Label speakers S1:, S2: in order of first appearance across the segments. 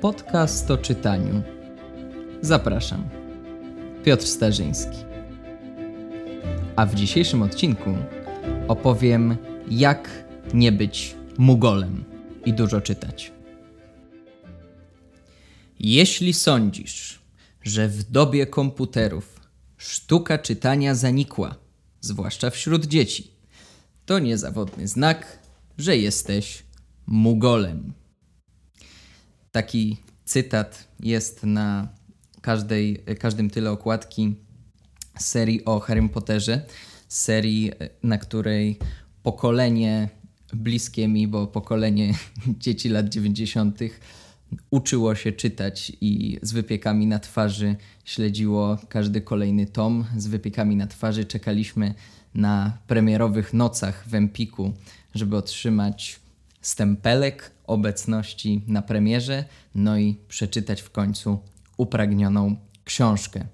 S1: Podcast o czytaniu. Zapraszam. Piotr Starzyński. A w dzisiejszym odcinku opowiem, jak nie być mugolem i dużo czytać. Jeśli sądzisz, że w dobie komputerów sztuka czytania zanikła, zwłaszcza wśród dzieci, to niezawodny znak, że jesteś mugolem. Taki cytat jest na każdej, każdym tyle okładki serii o Harry Potterze, serii, na której pokolenie bliskie mi, bo pokolenie dzieci lat 90. uczyło się czytać i z wypiekami na twarzy śledziło każdy kolejny tom. Z wypiekami na twarzy czekaliśmy na premierowych nocach w Empiku, żeby otrzymać stempelek obecności na premierze, no i przeczytać w końcu upragnioną książkę.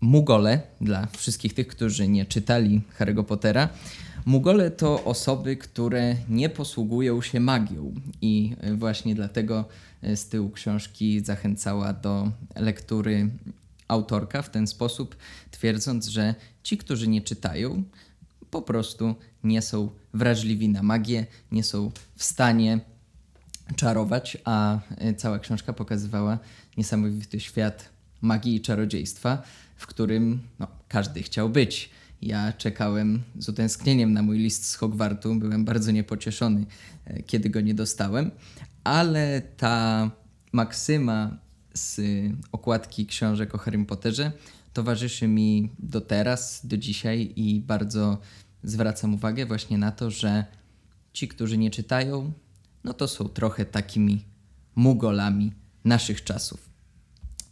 S1: Mugole, dla wszystkich tych, którzy nie czytali Harry'ego Pottera, Mugole to osoby, które nie posługują się magią i właśnie dlatego z tyłu książki zachęcała do lektury autorka w ten sposób, twierdząc, że ci, którzy nie czytają, po prostu nie są wrażliwi na magię, nie są w stanie czarować, a cała książka pokazywała niesamowity świat magii i czarodziejstwa, w którym no, każdy chciał być. Ja czekałem z utęsknieniem na mój list z Hogwartu, byłem bardzo niepocieszony, e, kiedy go nie dostałem, ale ta maksyma z okładki książek o Harrym Potterze towarzyszy mi do teraz, do dzisiaj i bardzo zwracam uwagę właśnie na to, że ci, którzy nie czytają, no to są trochę takimi mugolami naszych czasów.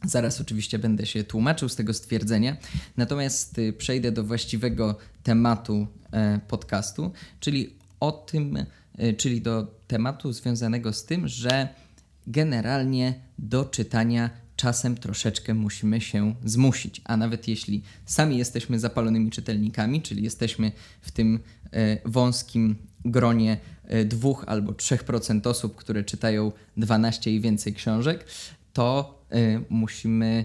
S1: Zaraz oczywiście będę się tłumaczył z tego stwierdzenia, natomiast y, przejdę do właściwego tematu e, podcastu, czyli o tym, y, czyli do tematu związanego z tym, że generalnie do czytania czasem troszeczkę musimy się zmusić. A nawet jeśli sami jesteśmy zapalonymi czytelnikami, czyli jesteśmy w tym e, wąskim gronie 2 e, albo 3% osób, które czytają 12 i więcej książek, to e, musimy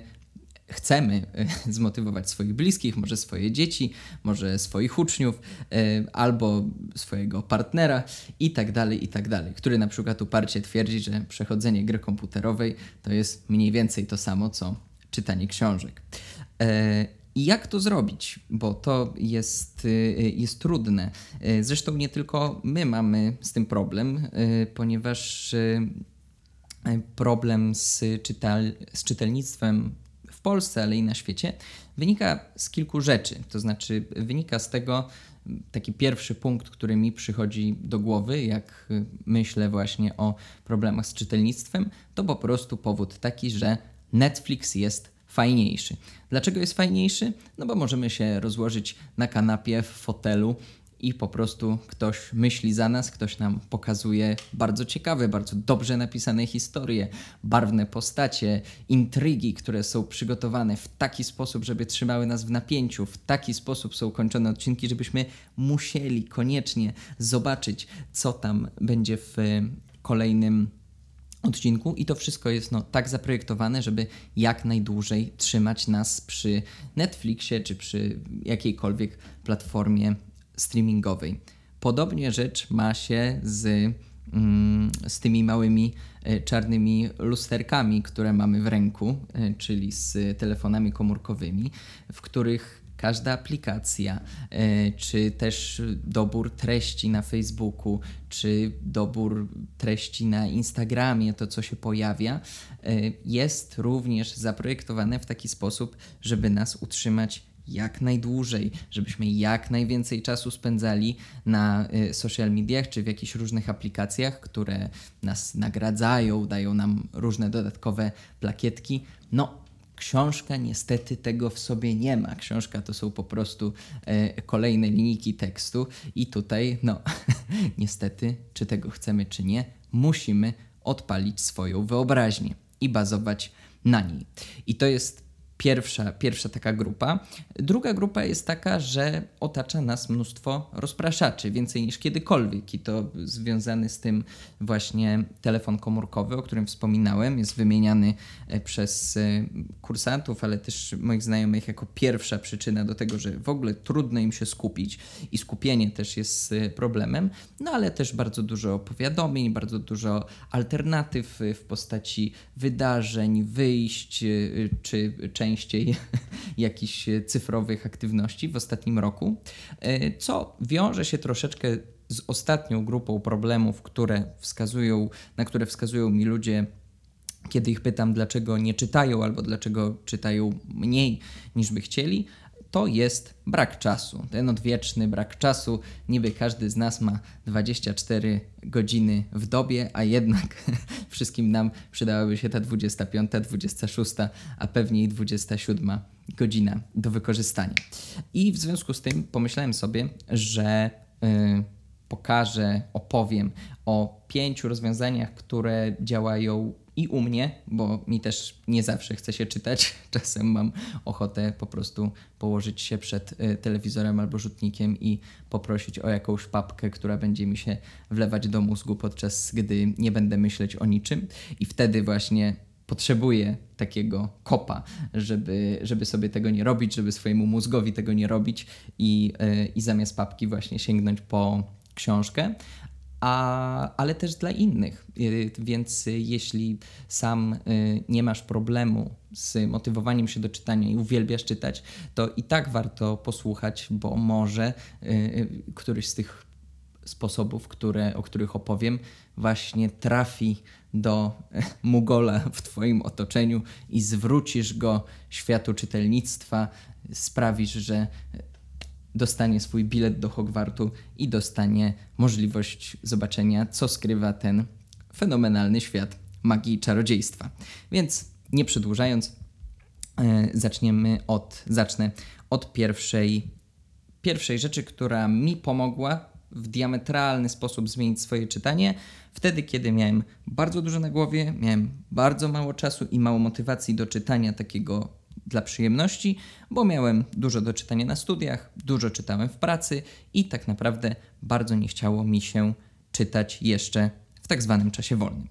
S1: chcemy e, zmotywować swoich bliskich, może swoje dzieci, może swoich uczniów, e, albo swojego partnera i tak dalej, i tak dalej, który na przykład uparcie twierdzi, że przechodzenie gry komputerowej to jest mniej więcej to samo, co czytanie książek. E, I jak to zrobić? Bo to jest, jest trudne. Zresztą nie tylko my mamy z tym problem, ponieważ problem z, czytal, z czytelnictwem w Polsce, ale i na świecie, wynika z kilku rzeczy. To znaczy, wynika z tego taki pierwszy punkt, który mi przychodzi do głowy, jak myślę właśnie o problemach z czytelnictwem, to po prostu powód taki, że Netflix jest fajniejszy. Dlaczego jest fajniejszy? No bo możemy się rozłożyć na kanapie, w fotelu i po prostu ktoś myśli za nas, ktoś nam pokazuje bardzo ciekawe, bardzo dobrze napisane historie, barwne postacie, intrygi, które są przygotowane w taki sposób, żeby trzymały nas w napięciu, w taki sposób są kończone odcinki, żebyśmy musieli koniecznie zobaczyć, co tam będzie w kolejnym odcinku. I to wszystko jest no, tak zaprojektowane, żeby jak najdłużej trzymać nas przy Netflixie czy przy jakiejkolwiek platformie streamingowej. Podobnie rzecz ma się z, mm, z tymi małymi e, czarnymi lusterkami, które mamy w ręku, e, czyli z telefonami komórkowymi, w których każda aplikacja, e, czy też dobór treści na Facebooku, czy dobór treści na Instagramie, to co się pojawia, jest również zaprojektowane w taki sposób, żeby nas utrzymać jak najdłużej, żebyśmy jak najwięcej czasu spędzali na y, social mediach czy w jakichś różnych aplikacjach, które nas nagradzają, dają nam różne dodatkowe plakietki. No, Książka niestety tego w sobie nie ma. Książka to są po prostu e, kolejne linijki tekstu, i tutaj, no, niestety, czy tego chcemy, czy nie, musimy odpalić swoją wyobraźnię i bazować na niej. I to jest pierwsza, pierwsza taka grupa. Druga grupa jest taka, że otacza nas mnóstwo rozpraszaczy, więcej niż kiedykolwiek i to związany z tym właśnie telefon komórkowy, o którym wspominałem, jest wymieniany e, przez e, kursantów, ale też moich znajomych jako pierwsza przyczyna do tego, że w ogóle trudno im się skupić i skupienie też jest e, problemem, no ale też bardzo dużo powiadomień, bardzo dużo alternatyw w postaci wydarzeń, wyjść czy częściej jakichś cyfrowych aktywności w ostatnim roku, co wiąże się troszeczkę z ostatnią grupą problemów, które wskazują, na które wskazują mi ludzie kiedy ich pytam, dlaczego nie czytają albo dlaczego czytają mniej niż by chcieli, to jest brak czasu. Ten odwieczny brak czasu. Niby każdy z nas ma 24 godziny w dobie, a jednak wszystkim nam przydałaby się ta 25, 26, a pewnie i 27 godzina do wykorzystania. I w związku z tym pomyślałem sobie, że. Yy, pokażę, opowiem o pięciu rozwiązaniach, które działają i u mnie, bo mi też nie zawsze chce się czytać. Czasem mam ochotę po prostu położyć się przed y, telewizorem albo rzutnikiem i poprosić o jakąś papkę, która będzie mi się wlewać do mózgu, podczas gdy nie będę myśleć o niczym. I wtedy właśnie potrzebuję takiego kopa, żeby, żeby sobie tego nie robić, żeby swojemu mózgowi tego nie robić i, y, i zamiast papki właśnie sięgnąć po książkę, a, ale też dla innych. Y, więc jeśli sam y, nie masz problemu z motywowaniem się do czytania i uwielbiasz czytać, to i tak warto posłuchać, bo może y, któryś z tych sposobów, które, o których opowiem, właśnie trafi do Mugola w Twoim otoczeniu i zwrócisz go światu czytelnictwa, sprawisz, że dostanie swój bilet do Hogwartu i dostanie możliwość zobaczenia, co skrywa ten fenomenalny świat magii i czarodziejstwa. Więc nie przedłużając, e, zaczniemy od, zacznę od pierwszej, pierwszej rzeczy, która mi pomogła w diametralny sposób zmienić swoje czytanie. Wtedy, kiedy miałem bardzo dużo na głowie, miałem bardzo mało czasu i mało motywacji do czytania takiego dla przyjemności, bo miałem dużo do czytania na studiach, dużo czytałem w pracy i tak naprawdę bardzo nie chciało mi się czytać jeszcze w tak zwanym czasie wolnym.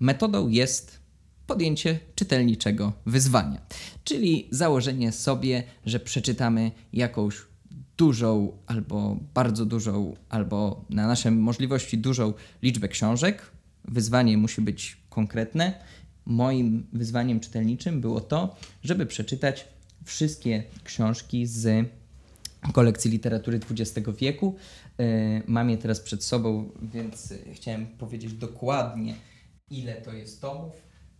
S1: Metodą jest podjęcie czytelniczego wyzwania, czyli założenie sobie, że przeczytamy jakąś dużą albo bardzo dużą, albo na nasze możliwości dużą liczbę książek. Wyzwanie musi być konkretne moim wyzwaniem czytelniczym było to, żeby przeczytać wszystkie książki z kolekcji literatury XX wieku. E, mam je teraz przed sobą, więc chciałem powiedzieć dokładnie, ile to jest tomów.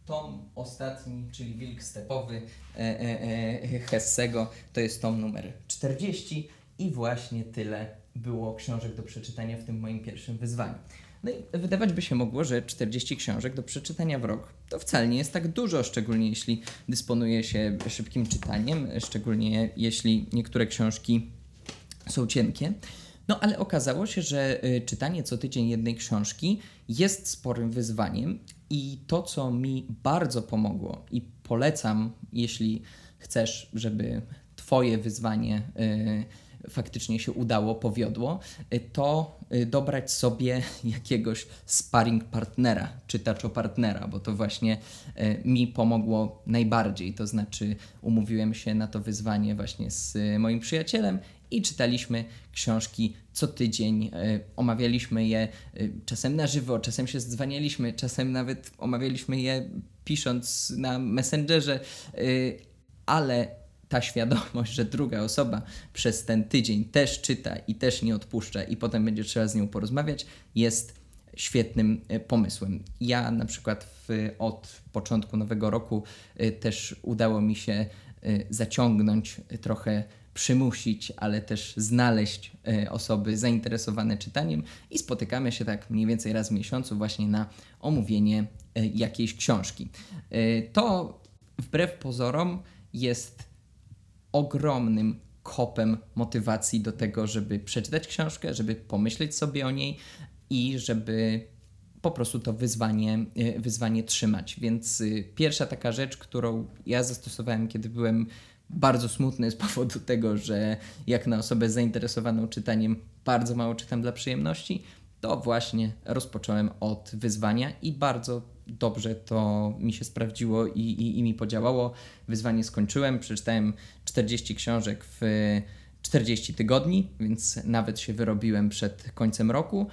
S1: Tom ostatni, czyli Wilk Stepowy e, e, Hessego, to jest tom numer 40 i właśnie tyle było książek do przeczytania w tym moim pierwszym wyzwaniu. No i wydawać by się mogło, że 40 książek do przeczytania w rok to wcale nie jest tak dużo, szczególnie jeśli dysponuje się szybkim czytaniem, szczególnie jeśli niektóre książki są cienkie. No ale okazało się, że y, czytanie co tydzień jednej książki jest sporym wyzwaniem i to, co mi bardzo pomogło i polecam, jeśli chcesz, żeby Twoje wyzwanie. Yy, faktycznie się udało, powiodło, y, to y, dobrać sobie jakiegoś sparring partnera, czytaczo partnera, bo to właśnie y, mi pomogło najbardziej. To znaczy, umówiłem się na to wyzwanie właśnie z moim przyjacielem i czytaliśmy książki co tydzień. Omawialiśmy je czasem na żywo, czasem się zdzwanialiśmy, czasem nawet omawialiśmy je pisząc na Messengerze, ale ta świadomość, że druga osoba przez ten tydzień też czyta i też nie odpuszcza, i potem będzie trzeba z nią porozmawiać, jest świetnym e, pomysłem. Ja na przykład w, od początku nowego roku e, też udało mi się e, zaciągnąć trochę przymusić, ale też znaleźć osoby zainteresowane czytaniem i spotykamy się tak mniej więcej raz w miesiącu właśnie na omówienie jakiejś książki. To wbrew pozorom jest ogromnym kopem motywacji do tego, żeby przeczytać książkę, żeby pomyśleć sobie o niej i żeby po prostu to wyzwanie, y, wyzwanie trzymać. Więc y, pierwsza taka rzecz, którą ja zastosowałem, kiedy byłem bardzo smutny z powodu tego, że jak na osobę zainteresowaną czytaniem bardzo mało czytam dla przyjemności, to właśnie rozpocząłem od wyzwania i bardzo dobrze to mi się sprawdziło i, i, i mi podziałało. Wyzwanie skończyłem, przeczytałem 40 książek w 40 tygodni, więc nawet się wyrobiłem przed końcem roku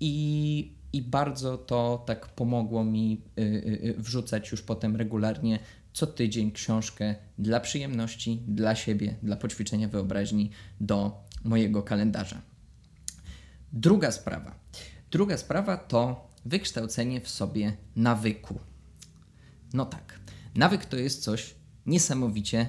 S1: i, i bardzo to tak pomogło mi y, y, wrzucać już potem regularnie co tydzień książkę dla przyjemności, dla siebie, dla poćwiczenia wyobraźni do mojego kalendarza. Druga sprawa. Druga sprawa to wykształcenie w sobie nawyku. No tak, nawyk to jest coś niesamowicie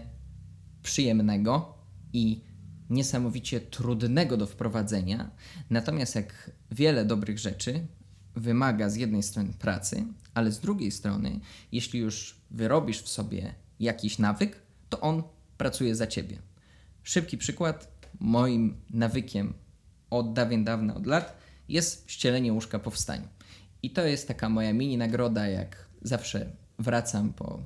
S1: przyjemnego i niesamowicie trudnego do wprowadzenia. Natomiast jak wiele dobrych rzeczy wymaga z jednej strony pracy, ale z drugiej strony, jeśli już wyrobisz w sobie jakiś nawyk, to on pracuje za ciebie. Szybki przykład. Moim nawykiem od dawien dawna, od lat jest ścielenie łóżka po wstaniu. I to jest taka moja mini nagroda, jak zawsze wracam po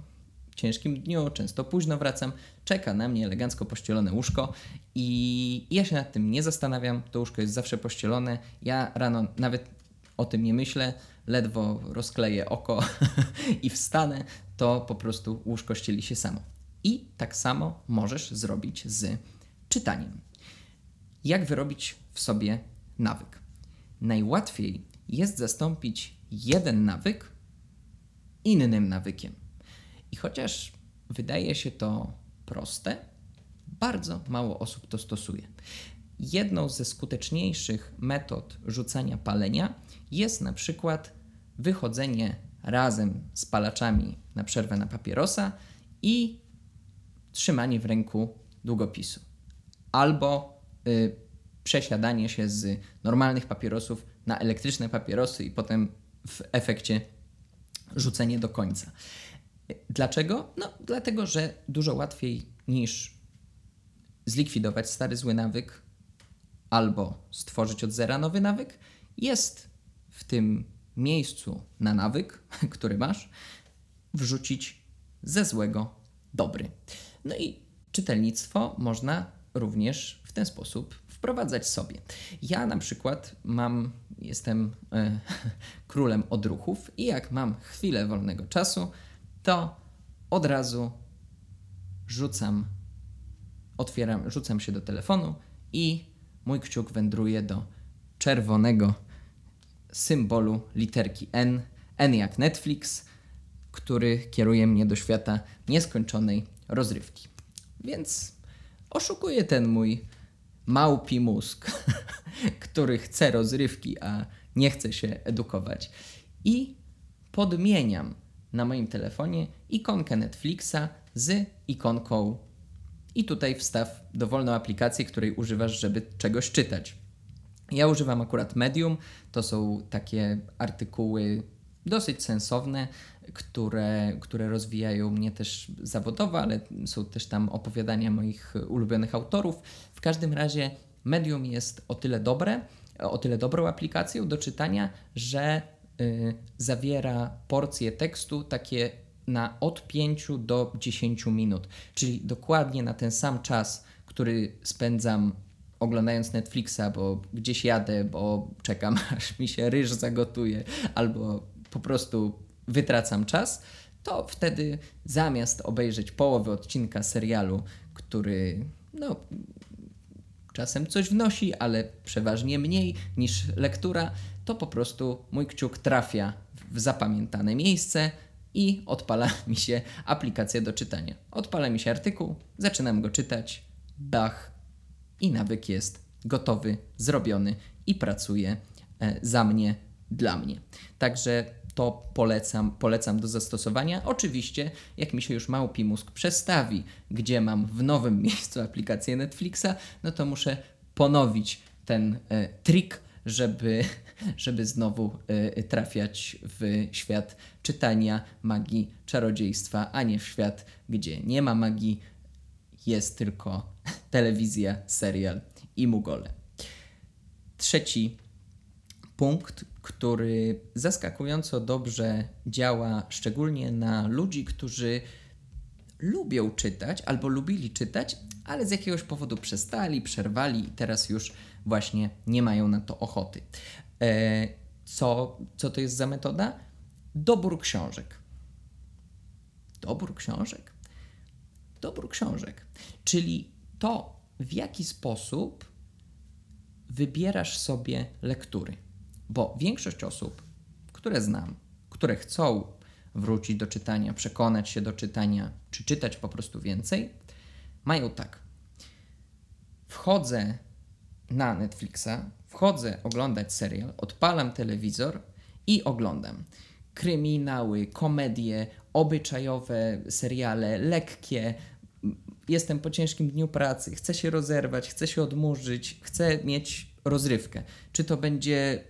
S1: ciężkim dniu, często późno wracam, czeka na mnie elegancko pościelone łóżko i ja się nad tym nie zastanawiam, to łóżko jest zawsze pościelone, ja rano nawet o tym nie myślę, ledwo rozkleję oko i wstanę, to po prostu łóżko ścieli się samo. I tak samo możesz zrobić z czytaniem. Jak wyrobić w sobie nawyk? Najłatwiej jest zastąpić jeden nawyk innym nawykiem. I chociaż wydaje się to proste, bardzo mało osób to stosuje. Jedną ze skuteczniejszych metod rzucania palenia jest na przykład wychodzenie razem z palaczami na przerwę na papierosa i trzymanie w ręku długopisu. Albo y, przesiadanie się z normalnych papierosów na elektryczne papierosy i potem w efekcie rzucenie do końca. Dlaczego? No, dlatego, że dużo łatwiej niż zlikwidować stary zły nawyk albo stworzyć od zera nowy nawyk, jest w tym miejscu na nawyk, który masz, wrzucić ze złego dobry. No i czytelnictwo można również w ten sposób wprowadzać sobie. Ja na przykład mam, jestem e, królem odruchów i jak mam chwilę wolnego czasu, to od razu rzucam, otwieram, rzucam się do telefonu i mój kciuk wędruje do czerwonego symbolu literki N, N jak Netflix, który kieruje mnie do świata nieskończonej rozrywki. Więc oszukuję ten mój małpi mózg, który chce rozrywki, a nie chce się edukować. I podmieniam na moim telefonie ikonkę Netflixa z ikonką i tutaj wstaw dowolną aplikację, której używasz, żeby czegoś czytać. Ja używam akurat Medium, to są takie artykuły dosyć sensowne, które, które rozwijają mnie też zawodowo, ale są też tam opowiadania moich ulubionych autorów. W każdym razie Medium jest o tyle dobre, o tyle dobrą aplikacją do czytania, że y, zawiera porcje tekstu takie na od 5 do 10 minut, czyli dokładnie na ten sam czas, który spędzam oglądając Netflixa, bo gdzieś jadę, bo czekam aż mi się ryż zagotuje, albo po prostu wytracam czas, to wtedy zamiast obejrzeć połowę odcinka serialu, który no, czasem coś wnosi, ale przeważnie mniej niż lektura, to po prostu mój kciuk trafia w zapamiętane miejsce i odpala mi się aplikacja do czytania. Odpala mi się artykuł, zaczynam go czytać, bach i nawyk jest gotowy, zrobiony i pracuje e, za mnie, dla mnie. Także to polecam, polecam do zastosowania. Oczywiście, jak mi się już małpi mózg przestawi, gdzie mam w nowym miejscu aplikację Netflixa, no to muszę ponowić ten e, trik, żeby, żeby znowu e, trafiać w świat czytania, magii, czarodziejstwa, a nie w świat, gdzie nie ma magii, jest tylko telewizja, serial i mugole. Trzeci punkt, który zaskakująco dobrze działa, szczególnie na ludzi, którzy lubią czytać albo lubili czytać, ale z jakiegoś powodu przestali, przerwali i teraz już właśnie nie mają na to ochoty. E, co, co to jest za metoda? Dobór książek. Dobór książek? Dobór książek, czyli to, w jaki sposób wybierasz sobie lektury. Bo większość osób, które znam, które chcą wrócić do czytania, przekonać się do czytania, czy czytać po prostu więcej, mają tak. Wchodzę na Netflixa, wchodzę oglądać serial, odpalam telewizor i oglądam kryminały, komedie, obyczajowe seriale, lekkie. Jestem po ciężkim dniu pracy, chcę się rozerwać, chcę się odmurzyć, chcę mieć rozrywkę. Czy to będzie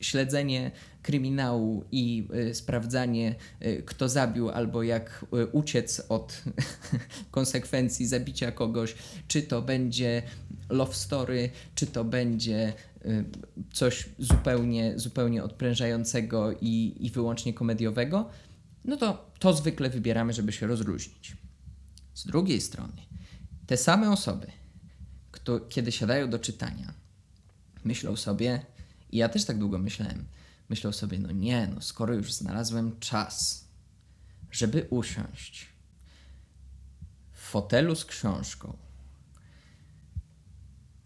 S1: śledzenie kryminału i y, sprawdzanie, y, kto zabił, albo jak y, uciec od konsekwencji zabicia kogoś, czy to będzie love story, czy to będzie coś zupełnie, zupełnie odprężającego i, i wyłącznie komediowego, no to to zwykle wybieramy, żeby się rozluźnić. Z drugiej strony, te same osoby, kto, kiedy siadają do czytania, myślą sobie, i ja też tak długo myślałem, myślał sobie, no nie, no skoro już znalazłem czas, żeby usiąść w fotelu z książką,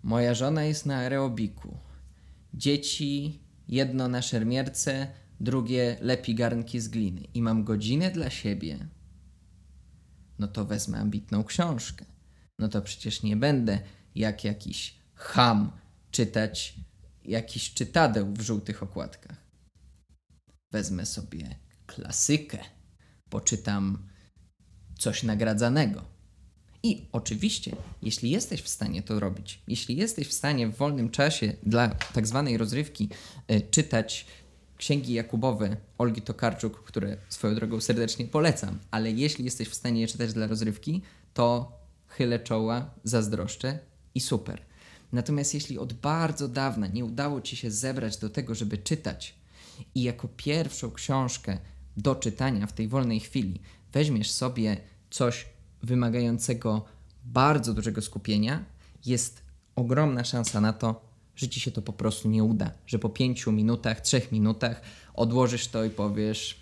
S1: moja żona jest na aerobiku, dzieci jedno na szermierce, drugie lepi garnki z gliny. I mam godzinę dla siebie, no to wezmę ambitną książkę. No to przecież nie będę jak jakiś ham czytać jakiś czytadeł w żółtych okładkach. Wezmę sobie klasykę, poczytam coś nagradzanego. I oczywiście, jeśli jesteś w stanie to robić, jeśli jesteś w stanie w wolnym czasie dla tak zwanej rozrywki y, czytać księgi Jakubowe Olgi Tokarczuk, które swoją drogą serdecznie polecam, ale jeśli jesteś w stanie je czytać dla rozrywki, to chylę czoła, zazdroszczę i super. Natomiast jeśli od bardzo dawna nie udało ci się zebrać do tego, żeby czytać i jako pierwszą książkę do czytania w tej wolnej chwili weźmiesz sobie coś wymagającego bardzo dużego skupienia, jest ogromna szansa na to, że ci się to po prostu nie uda. Że po pięciu minutach, trzech minutach odłożysz to i powiesz: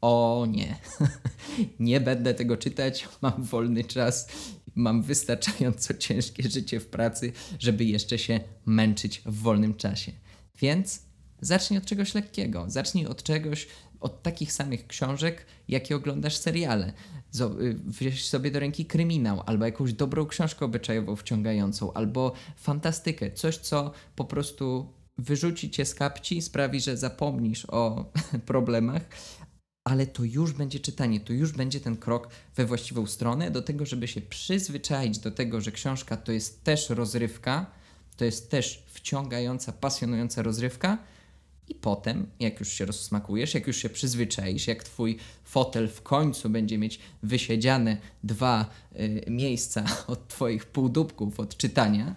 S1: O nie, nie będę tego czytać, mam wolny czas, mam wystarczająco ciężkie życie w pracy, żeby jeszcze się męczyć w wolnym czasie. Więc zacznij od czegoś lekkiego, zacznij od czegoś, od takich samych książek, jakie oglądasz seriale. Y, weź sobie do ręki kryminał, albo jakąś dobrą książkę obyczajową wciągającą, albo fantastykę, coś, co po prostu wyrzuci cię z kapci, sprawi, że zapomnisz o problemach, ale to już będzie czytanie, to już będzie ten krok we właściwą stronę, do tego, żeby się przyzwyczaić do tego, że książka to jest też rozrywka, to jest też wciągająca, pasjonująca rozrywka. I potem, jak już się rozsmakujesz, jak już się przyzwyczaisz, jak twój fotel w końcu będzie mieć wysiedziane dwa y, miejsca od twoich półdubków od czytania,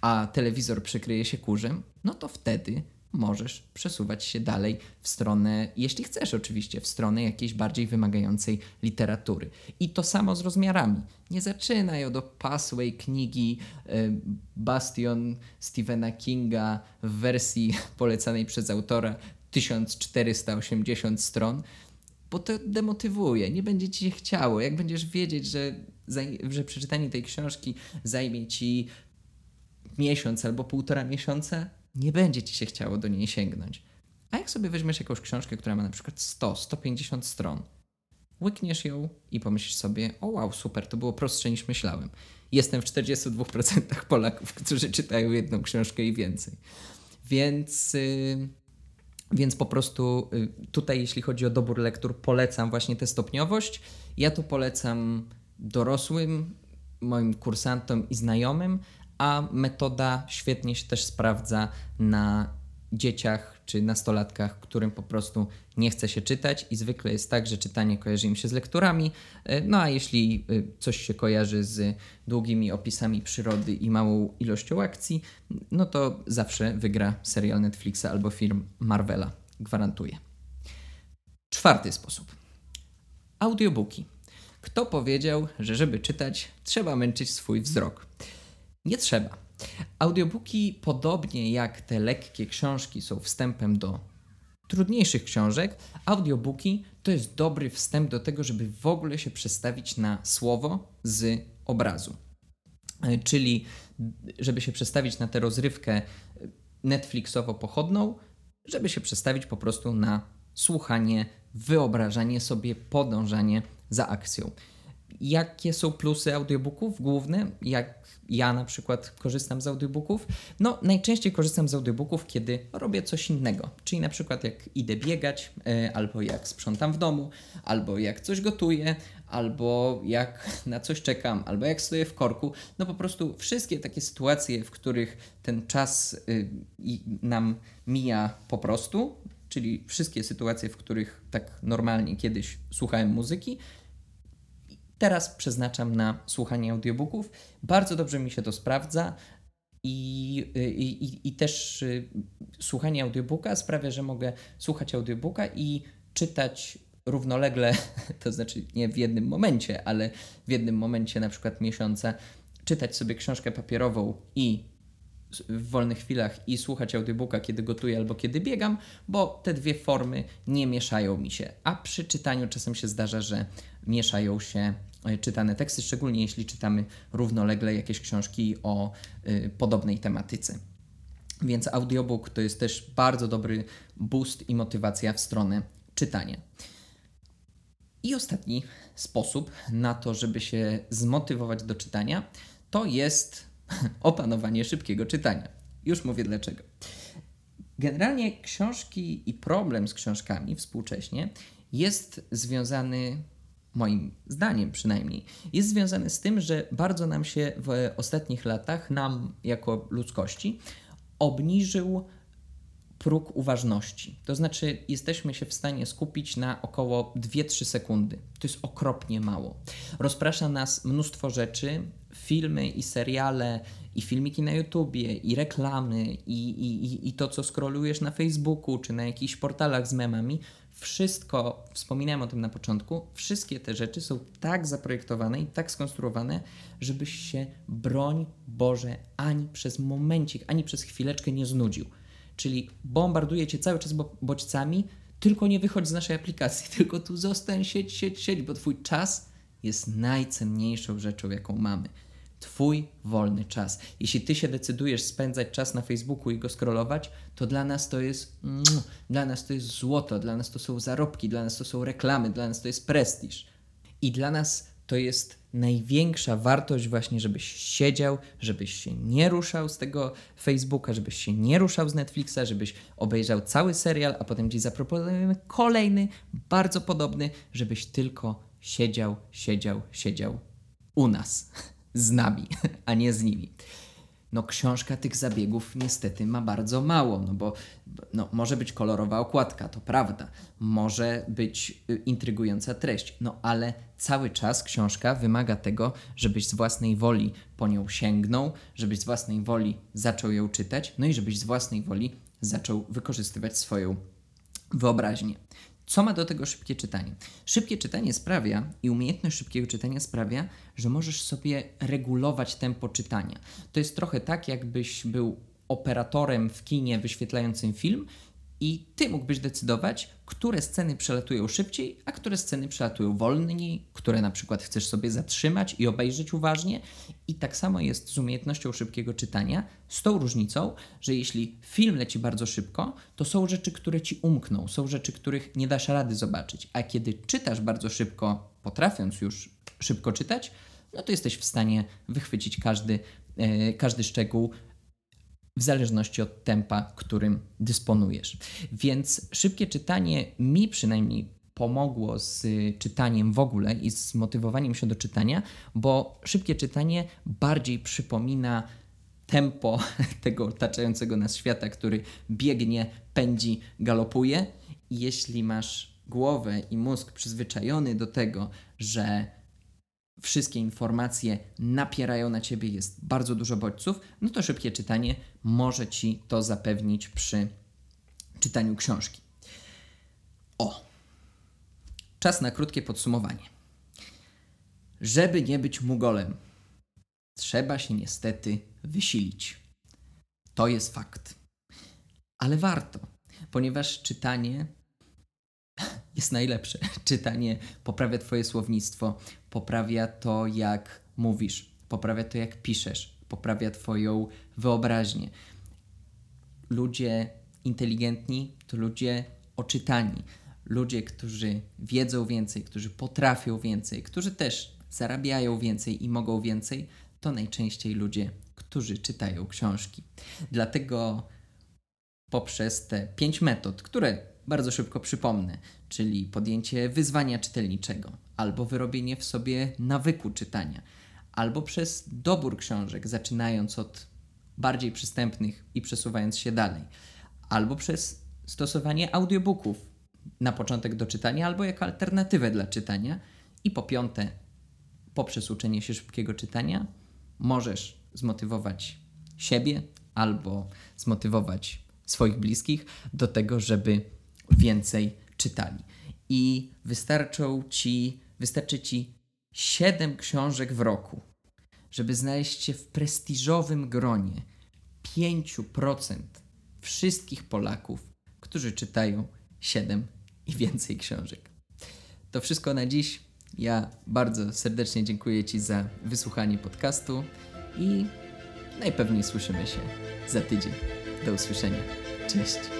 S1: a telewizor przykryje się kurzem, no to wtedy możesz przesuwać się dalej w stronę, jeśli chcesz oczywiście, w stronę jakiejś bardziej wymagającej literatury. I to samo z rozmiarami. Nie zaczynaj od opasłej knigi y, Bastion Stephena Kinga w wersji polecanej przez autora 1480 stron, bo to demotywuje, nie będzie ci się chciało. Jak będziesz wiedzieć, że, że przeczytanie tej książki zajmie ci miesiąc albo półtora miesiąca, nie będzie ci się chciało do niej sięgnąć. A jak sobie weźmiesz jakąś książkę, która ma na przykład 100-150 stron, łykniesz ją i pomyślisz sobie, o wow, super, to było prostsze niż myślałem. Jestem w 42% Polaków, którzy czytają jedną książkę i więcej. Więc, yy, więc po prostu yy, tutaj, jeśli chodzi o dobór lektur, polecam właśnie tę stopniowość. Ja tu polecam dorosłym, moim kursantom i znajomym, a metoda świetnie się też sprawdza na dzieciach czy nastolatkach, którym po prostu nie chce się czytać i zwykle jest tak, że czytanie kojarzy im się z lekturami, e, no a jeśli e, coś się kojarzy z długimi opisami przyrody i małą ilością akcji, no to zawsze wygra serial Netflixa albo film Marvela, gwarantuję. Czwarty sposób. Audiobooki. Kto powiedział, że żeby czytać, trzeba męczyć swój wzrok? Nie trzeba. Audiobooki, podobnie jak te lekkie książki, są wstępem do trudniejszych książek. Audiobooki to jest dobry wstęp do tego, żeby w ogóle się przestawić na słowo z obrazu. E, czyli, żeby się przestawić na tę rozrywkę Netflixowo-pochodną, żeby się przestawić po prostu na słuchanie, wyobrażanie sobie, podążanie za akcją. Jakie są plusy audiobooków główne? Jak ja na przykład korzystam z audiobooków? No, najczęściej korzystam z audiobooków, kiedy robię coś innego. Czyli na przykład jak idę biegać, e, albo jak sprzątam w domu, albo jak coś gotuję, albo jak na coś czekam, albo jak stoję w korku. No po prostu wszystkie takie sytuacje, w których ten czas y, nam mija po prostu, czyli wszystkie sytuacje, w których tak normalnie kiedyś słuchałem muzyki, teraz przeznaczam na słuchanie audiobooków. Bardzo dobrze mi się to sprawdza. I, i, I też y, słuchanie audiobooka sprawia, że mogę słuchać audiobooka i czytać równolegle, to znaczy nie w jednym momencie, ale w jednym momencie na przykład miesiąca, czytać sobie książkę papierową i w wolnych chwilach i słuchać audiobooka, kiedy gotuję albo kiedy biegam, bo te dwie formy nie mieszają mi się. A przy czytaniu czasem się zdarza, że mieszają się czytane teksty, szczególnie jeśli czytamy równolegle jakieś książki o y, podobnej tematyce. Więc audiobook to jest też bardzo dobry boost i motywacja w stronę czytania. I ostatni sposób na to, żeby się zmotywować do czytania, to jest opanowanie szybkiego czytania. Już mówię dlaczego. Generalnie książki i problem z książkami współcześnie jest związany, moim zdaniem przynajmniej, jest związany z tym, że bardzo nam się w ostatnich latach, nam jako ludzkości, obniżył próg uważności. To znaczy, jesteśmy się w stanie skupić na około 2-3 sekundy. To jest okropnie mało. Rozprasza nas mnóstwo rzeczy, filmy i seriale, i filmiki na YouTubie, i reklamy, i, i, i to, co scrollujesz na Facebooku, czy na jakichś portalach z memami. Wszystko, wspominałem o tym na początku, wszystkie te rzeczy są tak zaprojektowane i tak skonstruowane, żebyś się, broń Boże, ani przez momencik, ani przez chwileczkę nie znudził czyli bombarduje cię cały czas bodźcami, tylko nie wychodź z naszej aplikacji, tylko tu zostań, siedź, siedź, siedź, bo twój czas jest najcenniejszą rzeczą, jaką mamy. Twój wolny czas. Jeśli ty się decydujesz spędzać czas na Facebooku i go scrollować, to dla nas to jest mm, dla nas to jest złoto, dla nas to są zarobki, dla nas to są reklamy, dla nas to jest prestiż. I dla nas to jest największa wartość właśnie, żebyś siedział, żebyś się nie ruszał z tego Facebooka, żebyś się nie ruszał z Netflixa, żebyś obejrzał cały serial, a potem ci zaproponujemy kolejny, bardzo podobny, żebyś tylko siedział, siedział, siedział u nas, z nami, a nie z nimi. No książka tych zabiegów niestety ma bardzo mało, no bo no, może być kolorowa okładka, to prawda, może być y, intrygująca treść, no ale cały czas książka wymaga tego, żebyś z własnej woli po nią sięgnął, żebyś z własnej woli zaczął ją czytać, no i żebyś z własnej woli zaczął wykorzystywać swoją wyobraźnię. Co ma do tego szybkie czytanie? Szybkie czytanie sprawia i umiejętność szybkiego czytania sprawia, że możesz sobie regulować tempo czytania. To jest trochę tak, jakbyś był operatorem w kinie wyświetlającym film i ty mógłbyś decydować, które sceny przelatują szybciej, a które sceny przelatują wolniej, które na przykład chcesz sobie zatrzymać i obejrzeć uważnie. I tak samo jest z umiejętnością szybkiego czytania, z tą różnicą, że jeśli film leci bardzo szybko, to są rzeczy, które ci umkną, są rzeczy, których nie dasz rady zobaczyć. A kiedy czytasz bardzo szybko, potrafiąc już szybko czytać, no to jesteś w stanie wychwycić każdy, e, każdy szczegół, w zależności od tempa, którym dysponujesz. Więc szybkie czytanie mi przynajmniej pomogło z czytaniem w ogóle i z motywowaniem się do czytania, bo szybkie czytanie bardziej przypomina tempo tego otaczającego nas świata, który biegnie, pędzi, galopuje. Jeśli masz głowę i mózg przyzwyczajony do tego, że wszystkie informacje napierają na ciebie, jest bardzo dużo bodźców, no to szybkie czytanie może ci to zapewnić przy czytaniu książki. O! Czas na krótkie podsumowanie. Żeby nie być mugolem, trzeba się niestety wysilić. To jest fakt. Ale warto, ponieważ czytanie jest najlepsze. Czytanie poprawia Twoje słownictwo, poprawia to, jak mówisz, poprawia to, jak piszesz, poprawia Twoją wyobraźnię. Ludzie inteligentni to ludzie oczytani. Ludzie, którzy wiedzą więcej, którzy potrafią więcej, którzy też zarabiają więcej i mogą więcej, to najczęściej ludzie, którzy czytają książki. Dlatego poprzez te pięć metod, które bardzo szybko przypomnę, czyli podjęcie wyzwania czytelniczego, albo wyrobienie w sobie nawyku czytania, albo przez dobór książek, zaczynając od bardziej przystępnych i przesuwając się dalej, albo przez stosowanie audiobooków na początek do czytania, albo jako alternatywę dla czytania, i po piąte, poprzez uczenie się szybkiego czytania, możesz zmotywować siebie albo zmotywować swoich bliskich do tego, żeby więcej czytali. I wystarczą ci, wystarczy ci 7 książek w roku, żeby znaleźć się w prestiżowym gronie 5% wszystkich Polaków, którzy czytają 7 i więcej książek. To wszystko na dziś. Ja bardzo serdecznie dziękuję Ci za wysłuchanie podcastu i najpewniej słyszymy się za tydzień. Do usłyszenia. Cześć.